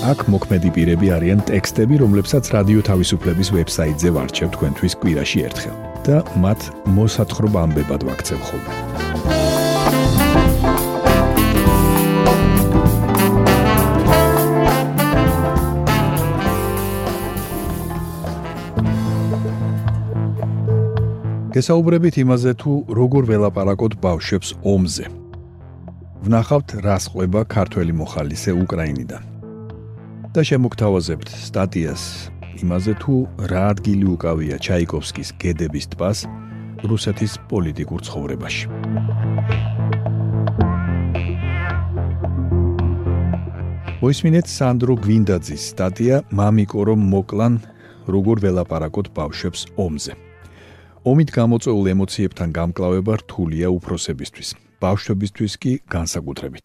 აქ მოქმედი პირები არიან ტექსტები, რომლებსაც რადიო თავისუფლების ვებსაიტზე ვარჩევ თქვენთვის კვირაში ერთხელ და მათ მოსათხრობ ამბებად ვაქცევ ხოლმე. გესაუბრებით იმაზე თუ როგორ ველაპარაკოთ ბავშვებს ომზე. ვნახავთ რას ყვება ქართველი მოხალისე უკრაინიდან. და შემოგთავაზებთ სტატიას იმაზე თუ რა ადგილი უკავია ჩაიკოვსკის გედების ტბას რუსეთის პოლიტიკურ ცხოვრებაში. მოისმინეთ სანდრო გვინდაძის სტატია მამიკო რომ მოკლან როგორ ველაპარაკოთ ბავშვებს ომზე. ომით გამოწვეულ ემოციებთან გამკლავება რთულია უფროსებისთვის, ბავშვებისთვის კი განსაკუთრებით.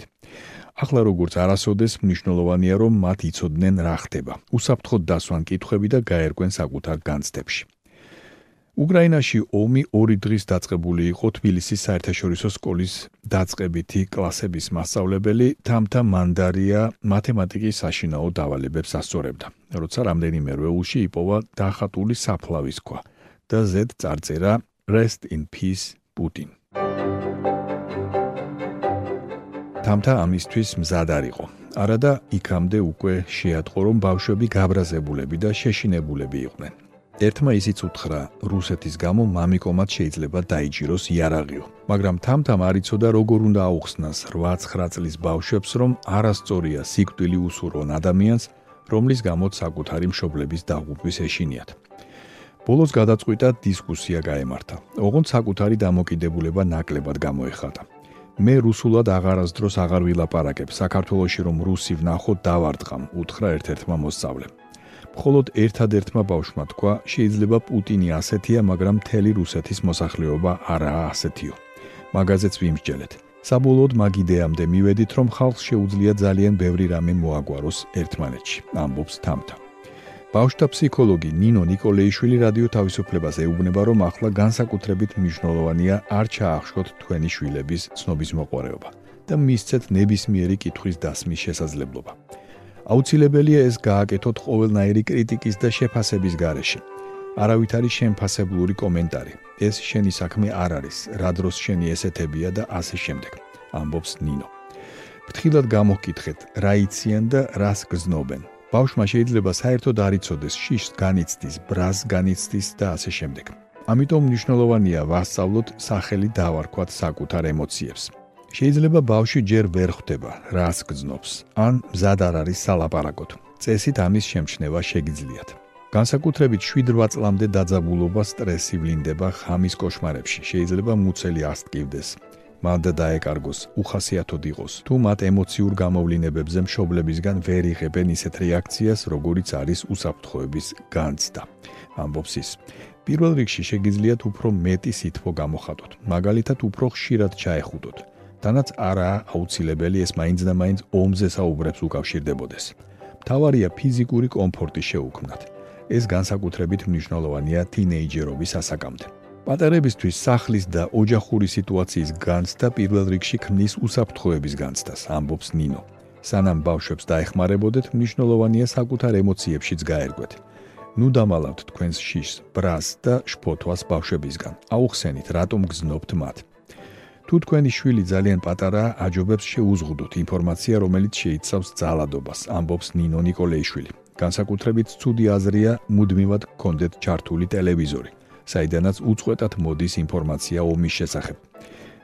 ახლა როგორც არასოდეს მნიშვნელოვანია რომ მათ იცოდნენ რა ხდება. უსაფრთხოდ დასვან კითხვები და გაერკვენ საკუთარ განცდებში. უკრაინაში ომი 2 დღის დაწყებული იყო თბილისის საერთაშორისო სკოლის დაწყებითი კლასების მასწავლებელი თამთა მანდარია მათემატიკის საშინაო დავალებებს ასწორებდა. როცა რამდენიმე რეულში იპოვა დახატული საფლავის ქვა და ზედ წარწერა rest in peace putin. თამთა ამისთვის მზად არისო. არადა იქამდე უკვე შეატყო რომ ბავშვები გაბრაზებულები და შეშინებულები იყვნენ. ერთმა ისიც უთხრა, რუსეთის გამო მამიკომად შეიძლება დაიჭიროს იარაღიო, მაგრამ თამთამ არიცოდა როგორ უნდა აუხსნას 8-9 წლის ბავშვებს, რომ არასწორია სიკვდილი უსურონ ადამიანს, რომლის გამო საკუთარი მშობლების დაღუპვის ეშინიათ. ბოლოს გადაწყვიტა დისკუსია გაემართა. ოღონდ საკუთარი დამოკიდებულება ნაკლებად გამოეხატა. მე რუსულად აღარასდროს აღარ ვილაპარაკებ საქართველოსში რომ რუსი ვნახოთ დავარტყამ. უთხრა ერთ-ერთმა მოსწავლემ. მხოლოდ ერთადერთმა ბავშვმა თქვა შეიძლება პუტინი ასეთია მაგრამ მთელი რუსეთის მოსახლეობა არაა ასეთიო მაგაზეც ვიმსჯელეთ. საბოლოოდ მაგ იდეამდე მივედით რომ ხალხს შეუძლია ძალიან ბევრი რამე მოაგვაროს ერთმანეთში ამბობს თამთა ბავშთა ფსიქოლოგი ნინო ნიკოლეიშვილი რადიო თავისუფლებას ეუბნება, რომ ახლა განსაკუთრებით მნიშვნელოვანია არ ჩაახშოთ თქვენი შვილების ცნობის მოყარეობა და მისცეთ ნებისმიერი კითხვის დასმის შესაძლებლობა. აუცილებელია ეს გააკეთოთ ყოველნაირი კრიტიკის და შეფასების გარეშე. არავითარი შემფასებლური კომენტარი. ეს შენი საქმე არ არის, რა დროს შენი ესეთებია და ასე შემდეგ. ამბობს ნინო. ფრთხილად გამოგკითხეთ, რა იციან და რას გზნობენ. ბავშვმა შეიძლება საერთოდ არ იცოდეს შიშს განიცდის, ბრას განიცდის და ასე შემდეგ. ამიტომ მნიშვნელოვანია ვასწავლოთ სახელი დავარქვათ საკუთარ ემოციებს. შეიძლება ბავშვი ჯერ ვერ ხვდება, რას გძნობს, ან მზად არ არის სალაპარაკოთ. წესით ამის შემჩნევა შეგიძლიათ. განსაკუთრებით 7-8 წლამდე დაძაბულობა სტრესი ვლინდება ხამის კოშმარებში. შეიძლება მუცელი ასტკივდეს, მანდა დაეკარგოს, უხასიათოდ იყოს. თუ მათ ემოციურ გამოვლინებებზე მშობლებისგან ვერ იღებენ ისეთ რეაქციას, როგორიც არის უსაფრთხოების განცდა. ამბობს ის. პირველ რიგში შეგიძლიათ უფრო მეტი სითბო გამოხატოთ, მაგალითად უფრო ხშირად ჩაეხუტოთ. თანაც არაა აუცილებელი ეს მაინც და მაინც ომზე საუბრებს უკავშირდებოდეს. მთავარია ფიზიკური კომფორტი შეუქმნათ. ეს განსაკუთრებით მნიშვნელოვანია თინეიჯერობის ასაკამდე. პატარებისთვის სახლის და ოჯახური სიტუაციის განცდა პირველ რიგში ქმნის უსაფრთხოების განცდას, ამბობს ნინო. სანამ ბავშვებს დაეხმარებოდეთ, მნიშვნელოვანია საკუთარ ემოციებშიც გაერკვეთ. ნუ დამალავთ თქვენს შიშს, ბრას და შფოთვას ბავშვებისგან. აუხსენით, რატომ გზნობთ მათ. თუ თქვენი შვილი ძალიან პატარაა, აჯობებს შეუზღუდოთ ინფორმაცია, რომელიც შეიცავს ძალადობას, ამბობს ნინო ნიკოლეიშვილი. განსაკუთრებით ცუდი აზრია მუდმივად გქონდეთ ჩართული ტელევიზორი. საიდანაც უწყვეტად მოდის ინფორმაცია ომის შესახებ.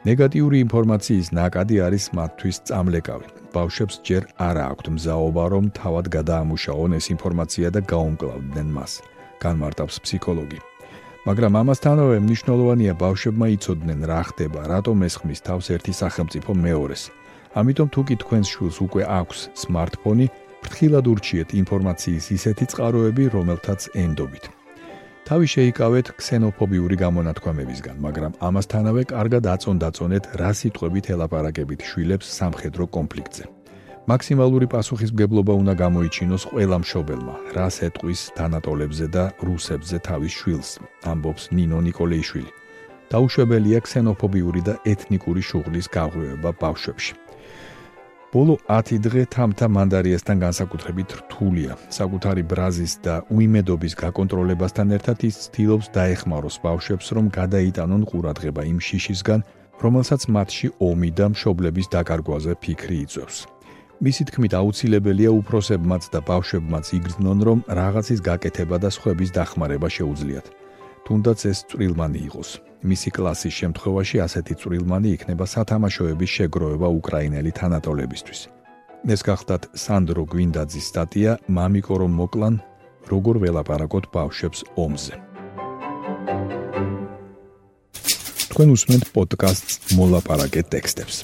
ნეგატიური ინფორმაციის ნაკადი არის მათთვის წამლეკავი. ბავშვებს ჯერ არ აქვთ მზაობა, რომ თავად გადაამუშაონ ეს ინფორმაცია და გაუმკლავდნენ მას. განმარტავს ფსიქოლოგი. მაგრამ ამასთანავე მნიშვნელოვანია ბავშვებმა იცოდნენ რა ხდება, რატომ ესხმის თავს ერთი სახელმწიფო მეორეს. ამიტომ თუ კი თქვენს შვილს უკვე აქვს smartphone, ფრთხილად ურჩიეთ ინფორმაციის ისეთი წყაროები, რომელთაც ენდობით. თავი შეიკავეთ ქსენოფობიური გამონათქვამებისგან, მაგრამ ამასთანავე კარგად აწონ-დაწონეთ რა სიტყვებით ელაპარაკებით შვილებს სამხედრო კონფლიქტზე. მაქსიმალური პასუხისმგებლობა უნდა გამოიჩინოს ყველა მშობელმა, რას ეტყვის თანატოლებზე და რუსებზე თავის შვილს, ამბობს ნინო ნიკოლეიშვილი. დაუშვებელია ქსენოფობიური და ეთნიკური შუღლის გაღვივება ბავშვებში. ბოლო 10 დღე თამთა მანდარიასთან განსაკუთრებით რთულია. საკუთარი ბრაზის და უიმედობის გაკონტროლებასთან ერთად ის ცდილობს დაეხმაროს ბავშვებს, რომ გადაიტანონ ყურადღება იმ შიშისგან, რომელსაც მათში ომი და მშობლების დაკარგვაზე ფიქრი იწვევს. მისი თქმით აუცილებელია უფროსებმაც და ბავშვებმაც იგრძნონ, რომ რაღაცის გაკეთება და სხვების დახმარება შეუძლიათ. თუნდაც ეს წვრილმანი იყოს. მისი კლასის შემთხვევაში ასეთი წვრილმანი იქნება სათამაშოების შეგროვება უკრაინელი თანატოლებისთვის. ეს გახდათ სანდრო გვინდაძის სტატია „მამიკო რომ მოკლან, როგორ ველაპარაკოთ ბავშვებს ომზე“. თქვენ უსმენთ პოდკასტს მოლაპარაკე ტექსტებს.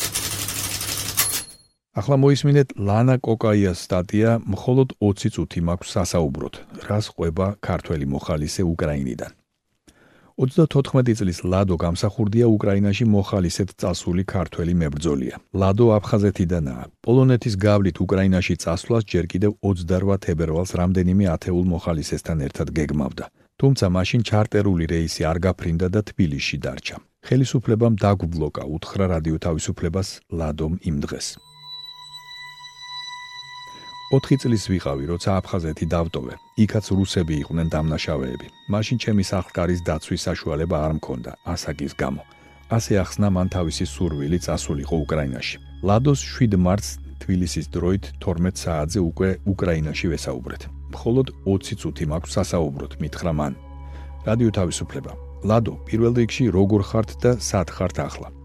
ახლა მოისმინეთ ლანა კოკაიას სტატია მხოლოდ 20 წუთი მაქვს სასაუბროთ რას ყვება ქართველი მოხალისე უკრაინიდან 34 წლის ლადო გამსახურდია უკრაინაში მოხალისეთ წასული ქართველი მებრძოლია. ლადო აფხაზეთიდანაა პოლონეთის გავლით უკრაინაში წასვლას ჯერ კიდევ 28 თებერვალს რამდენიმე ათეულ მოხალისესთან ერთად გეგმავდა. თუმცა მაშინ ჩარტერული რეისი არ გაფრინდა და თბილისში დარჩა. ხელისუფლებამ დაგუბლოკა უთხრა რადიო თავისუფლებას ლადომ იმ დღეს 4 წლის ვიყავი, როცა აფხაზეთი დავტოვე. იქაც რუსები იყვნენ დამნაშავეები. მაშინ ჩემი სახლკარის დაცვის საშუალება არ მქონდა, ასაკის გამო. ასე ახსნა მან თავისი სურვილი წასულიყო უკრაინაში. ლადოს 7 მარტს თბილისის დროით 12 საათზე უკვე უკრაინაში ვესაუბრეთ. მხოლოდ 20 წუთი მაქვს სასაუბროთ, მითხრა მან. რადიო თავისუფლება. ლადო, პირველ რიგში როგორ ხართ და სად ხართ ახლა?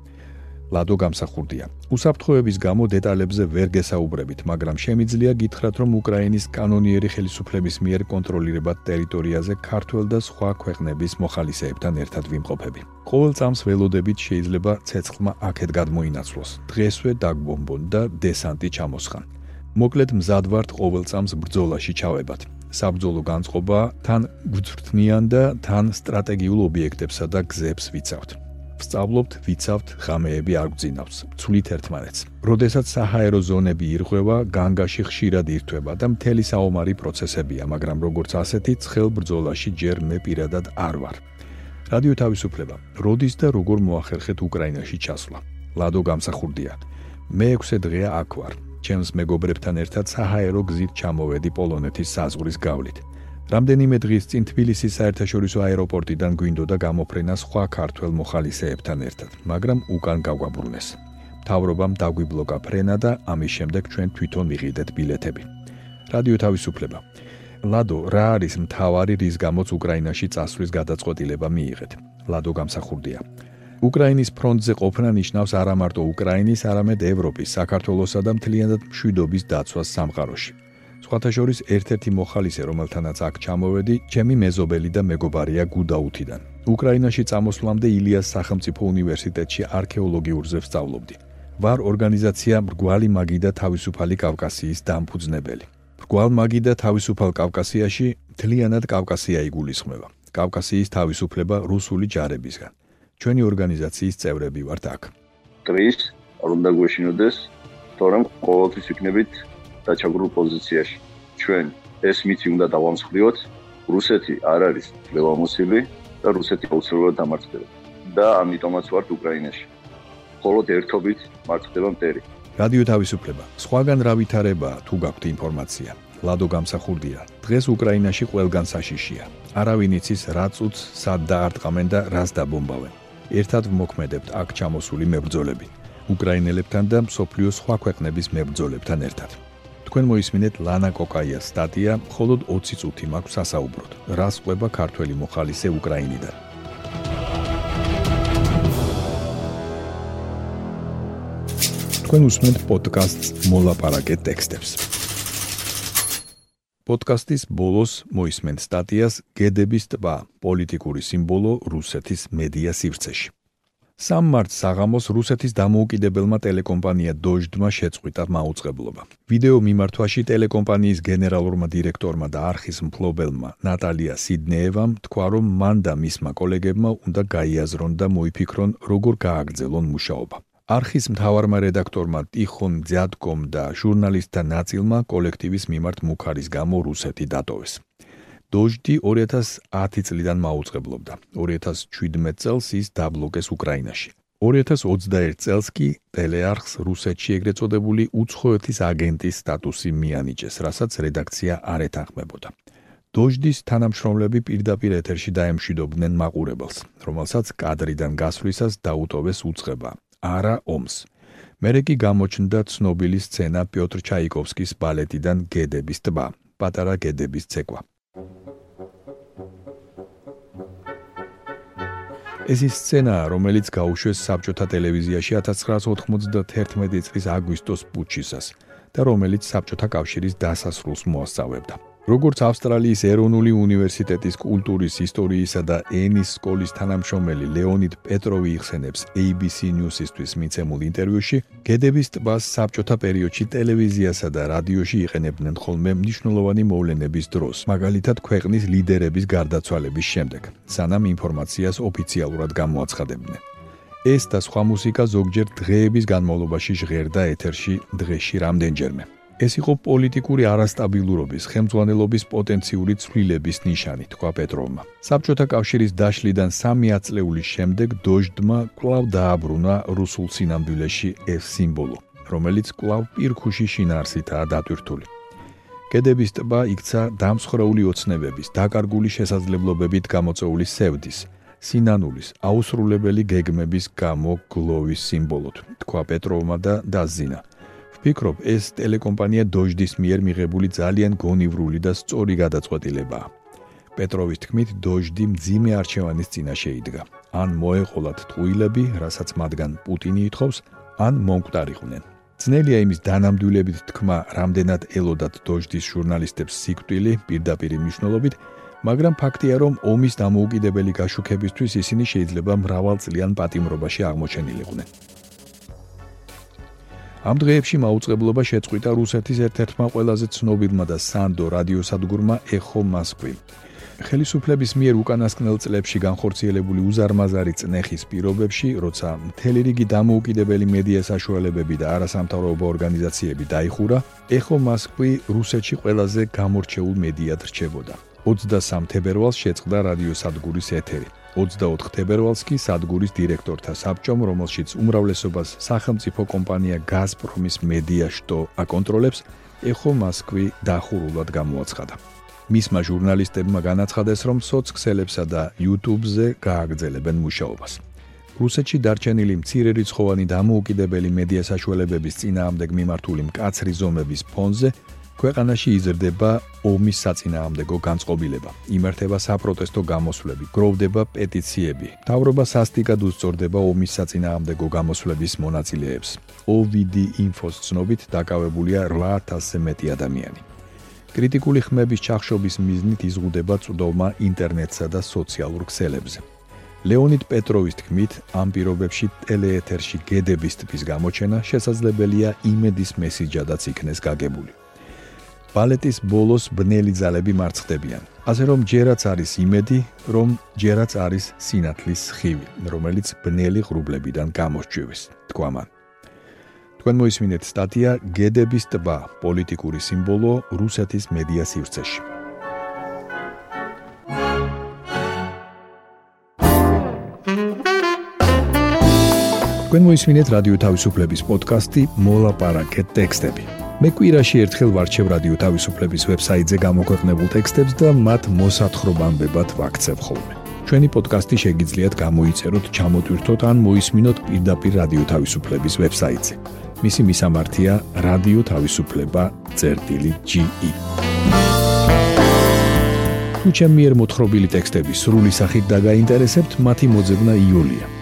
ლადო გამსახურდია. უსაფრთხოების გამო დეტალებზე ვერ გესაუბრებით, მაგრამ შემიძლია გითხრათ, რომ უკრაინის კანონიერი ხელისუფლების მიერ კონტროლირებად ტერიტორიაზე ქართულ და სხვა ქვეყნების მოხალისეებთან ერთად ვიმყოფები. ყოველ წამს ველოდებით შეიძლება ცეცხლმა აქეთ გადმოინაცვლოს. დღესვე დაგბომბონ და დესანტი ჩამოსხან. მოკლედ მზად ვართ ყოველ წამს ბრძოლაში ჩავებად. საბრძოლო განწყობა თან გვწრთნიან და თან სტრატეგიულ ობიექტებსა და გზებს ვიცავთ. ვსწავლობთ, ვიცავთ, ხამეები არ გძინავს, ცვლით ერთმანეთს. როდესაც საჰაერო ზონები ირღვევა, განგაში ხშირად ირთვება და მთელი საომარი პროცესებია, მაგრამ როგორც ასეთი ცხელ ბრძოლაში ჯერ მე პირადად არ ვარ. რადიო თავისუფლება. როდის და როგორ მოახერხეთ უკრაინაში ჩასვლა? ლადო გამსახურდია. მე 6 დღეა აქ ვარ. ჩემს მეგობრებთან ერთად საჰაერო გზით ჩამოვედი პოლონეთის საზღვრის გავლით. რამდენიმე დღის წინ თბილისის საერთაშორისო აეროპორტიდან გვინდოდა გამოფრენა სხვა ქართველ მოხალისეებთან ერთად, მაგრამ უკან გავგაბრუნეს. თავრობამ დაგვიბლოკა ფრენა და ამის შემდეგ ჩვენ თვითონ ვიყიდეთ ბილეთები. რადიო თავისუფლება. ლადო, რა არის მთავარი რის გამოც უკრაინაში წასვლის გადაწყვეტილება მიიღეთ? ლადო გამსახურდია. უკრაინის ფრონტზე ყოფნა ნიშნავს არა მარტო უკრაინის, არამედ ევროპის, საქართველოსა და მთლიანად მშვიდობის დაცვას სამყაროში. სხვათა შორის ერთ-ერთი მოხალისე, რომელთანაც აქ ჩამოვედი, ჩემი მეზობელი და მეგობარია გუდაუთიდან. უკრაინაში წამოსვლამდე ილიას სახელმწიფო უნივერსიტეტში არქეოლოგიურზე ვსწავლობდი. ვარ ორგანიზაცია მრგვალი მაგი და თავისუფალი კავკასიის დამფუძნებელი. მრგვალ მაგი და თავისუფალ კავკასიაში თლიანად კავკასია იგულისხმება. კავკასიის თავისუფლება რუსული ჯარებისგან. ჩვენი ორგანიზაციის წევრები ვართ აქ. დღეს არ უნდა გვეშინოდეს, თორემ ყოველთვის იქნებით დაჩაგრულ პოზიციაში. ჩვენ ეს მითი უნდა დავამსხვრიოთ. რუსეთი არ არის ველამოსილი და რუსეთი აუცილებლად დამარცხდება. და ამიტომაც ვართ უკრაინაში. მხოლოდ ერთობით მარცხდება მტერი. რადიო თავისუფლება. სხვაგან რა ვითარება თუ გაქვთ ინფორმაცია? ლადო გამსახურდია. დღეს უკრაინაში ყველგან საშიშია. არავინ იცის რა წუთს სად დაარტყამენ და რას დაბომბავენ. ერთად ვმოქმედებთ აქ ჩამოსული მებრძოლები. უკრაინელებთან და მსოფლიოს სხვა ქვეყნების მებრძოლებთან ერთად. თქვენ მოისმინეთ ლანა კოკაიას სტატია მხოლოდ 20 წუთი მაქვს სასაუბროთ რას ყვება ქართველი მოხალისე უკრაინიდან? თქვენ უსმენთ პოდკასტს მოლაპარაკე ტექსტებს. პოდკასტის ბოლოს მოისმენთ სტატიას გედების ტბა პოლიტიკური სიმბოლო რუსეთის მედია სივრცეში 3 მარტს საღამოს რუსეთის დამოუკიდებელმა ტელეკომპანია დოჟდმა შეწყვიტა მაუწყებლობა. ვიდეო მიმართვაში ტელეკომპანიის გენერალურმა დირექტორმა და არხის მფლობელმა ნატალია სიდნეევამ თქვა, რომ მან და მისმა კოლეგებმა უნდა გაიაზრონ და მოიფიქრონ, როგორ გააგრძელონ მუშაობა. არხის მთავარმა რედაქტორმა ტიხონ ძიატკომ და ჟურნალისტთა ნაწილმა კოლექტივის მიმართ მუქარის გამო რუსეთი დატოვეს. დოჟდი 2010 წლიდან მაუწყებლობდა. 2017 წელს ის დაბლოკეს უკრაინაში. 2021 წელს კი ტელეარხს რუსეთში ეგრეთ წოდებული უცხოეთის აგენტის სტატუსი მიანიჭეს, რასაც რედაქცია არ ეთანხმებოდა. დოჟდის თანამშრომლები პირდაპირ ეთერში დაემშვიდობდნენ მაყურებელს, რომელსაც კადრიდან გასვლისას დაუტოვეს უცხება, არა ომს. მერე კი გამოჩნდა ცნობილი სცენა პიოტრ ჩაიკოვსკის ბალეტიდან გედების ტბა, პატარა გედების ცეკვა. ეს ის სცენაა, რომელიც გაუშვეს საბჭოთა ტელევიზიაში 1991 წლის აგვისტოს პუჩისას და რომელიც საბჭოთა კავშირის დასასრულს მოასწავებდა. როგორც ავსტრალიის ეროვნული უნივერსიტეტის კულტურის ისტორიისა და ენის სკოლის თანამშრომელი ლეონიდ პეტროვი იხსენებს ABC News-ისთვის მიცემულ ინტერვიუში, გედების ტბას საბჭოთა პერიოდში ტელევიზიასა და რადიოში იყენებდნენ ხოლმე მნიშვნელოვანი მოვლენების დროს, მაგალითად ქვეყნის ლიდერების გარდაცვალების შემდეგ, სანამ ინფორმაციას ოფიციალურად გამოაცხადებდნენ. ეს და სხვა მუსიკა ზოგჯერ დღეების განმავლობაში ჟღერდა ეთერში დღეში რამდენჯერმე. ეს იყო პოლიტიკური არასტაბილურობის, ხელმძღვანელობის პოტენციური ცვლილების ნიშანი, თქვა პეტროვმა. საბჭოთა კავშირის დაშლიდან 3 აწლეულის შემდეგ დოჟდმა კვლავ დააბრუნა რუსულ სინამდვილეში ეს სიმბოლო, რომელიც კვლავ პირქუში შინაარსითაა დატვირთული. კედების ტბა იქცა დამსხრეული ოცნებების, დაკარგული შესაძლებლობებით გამოწეული სევდის, სინანულის, აუსრულებელი გეგმების გამო გლოვის სიმბოლოდ, თქვა პეტროვმა და დაზინა. ვფიქრობ, ეს ტელეკომპანია დოჟდის მიერ მიღებული ძალიან გონივრული და სწორი გადაწყვეტილებაა. პეტროვის თქმით, დოჟდი მძიმე არჩევანის წინაშე იდგა. ან მოეყოლათ ტყუილები, რასაც მათგან პუტინი ითხოვს, ან მომკვდარიყვნენ. ძნელია იმის დანამდვილებით თქმა, რამდენად ელოდათ დოჟდის ჟურნალისტებს სიკვდილი პირდაპირ მნიშვნელობით, მაგრამ ფაქტია, რომ ომის დამოუკიდებელი გაშუქებისთვის ისინი შეიძლება მრავალწლიან პატიმრობაში აღმოჩენილიყვნენ. ამ დღეებში მაუწყებლობა შეწყვიტა რუსეთის ერთ-ერთმა ყველაზე ცნობილმა და სანდო რადიოსადგურმა ეხო მოსკვი. ხელისუფლების მიერ უკანასკნელ წლებში განხორციელებული უზარმაზარი წნეხის პირობებში, როცა მთელი რიგი დამოუკიდებელი მედია საშუალებები და არასამთავრობო ორგანიზაციები დაიხურა, ეხო მოსკვი რუსეთში ყველაზე გამორჩეულ მედიად რჩებოდა. 23 თებერვალს შეწყდა რადიოსადგურის ეთერი. 24 თებერვალს კი სადგურის დირექტორთა საბჭომ, რომელშიც უმრავლესობას სახელმწიფო კომპანია გაზპრომის მედია შტო აკონტროლებს, ეხო მოსკვი დახურულად გამოაცხადა. მისმა ჟურნალისტებმა განაცხადეს, რომ სოციქსელებსა და YouTube-ზე გააგრძელებენ მუშაობას. რუსეთში დარჩენილი მცირერიცხოვანი დამოუკიდებელი მედია საშუალებების წინააღმდეგ მიმართული მკაცრი ზომების ფონზე ქვეყანაში იზრდება ომის საწინააღმდეგო განწყობილება. იმართება საპროტესტო გამოსვლები, გროვდება პეტიციები. თავრობა სასტიკად უსწორდება ომის საწინააღმდეგო გამოსვლების მონაწილეებს. OVD Info-ს ცნობით დაკავებულია 8000-ზე მეტი ადამიანი. კრიტიკული ხმების ჩახშობის მიზნით იზღუდება წვდომა ინტერნეტსა და სოციალურ ქსელებზე. ლეონიდ პეტროვის თქმით, ამ პირობებში ტელეეთერში გედების ტიპის გამოჩენა შესაძლებელია იმედის მესიჯადაც იქნეს გაგებული. ბალეტის ბოლოს ბნელი ძალები მარცხდებიან. ასე რომ ჯერაც არის იმედი, რომ ჯერაც არის სინათლის ხივი, რომელიც ბნელი ღრუბლებიდან გამოსჭივის, თქვა მან. თქვენ მოისმინეთ სტატია გედების ტბა, პოლიტიკური სიმბოლო რუსეთის მედია სივრცეში. თქვენ მოისმინეთ რადიო თავისუფლების პოდკასტი მოლაპარაკე ტექსტები. მე კვირაში ერთხელ ვარჩევ რადიო თავისუფლების ვებსაიტზე გამოქვეყნებულ ტექსტებს და მათ მოსათხრობამდებად ვაქცევ ხოლმე. ჩვენი პოდკასტი შეგიძლიათ გამოიწეროთ, ჩამოტვირთოთ ან მოისმინოთ პირდაპირ რადიო თავისუფლების ვებსაიტზე. მისი მისამართია რადიო თავისუფლება.ge. თუ ჩემი მიერ მოთხრობილი ტექსტები სრული სახით დაგაინტერესებთ, მათი მოძებნა იულია.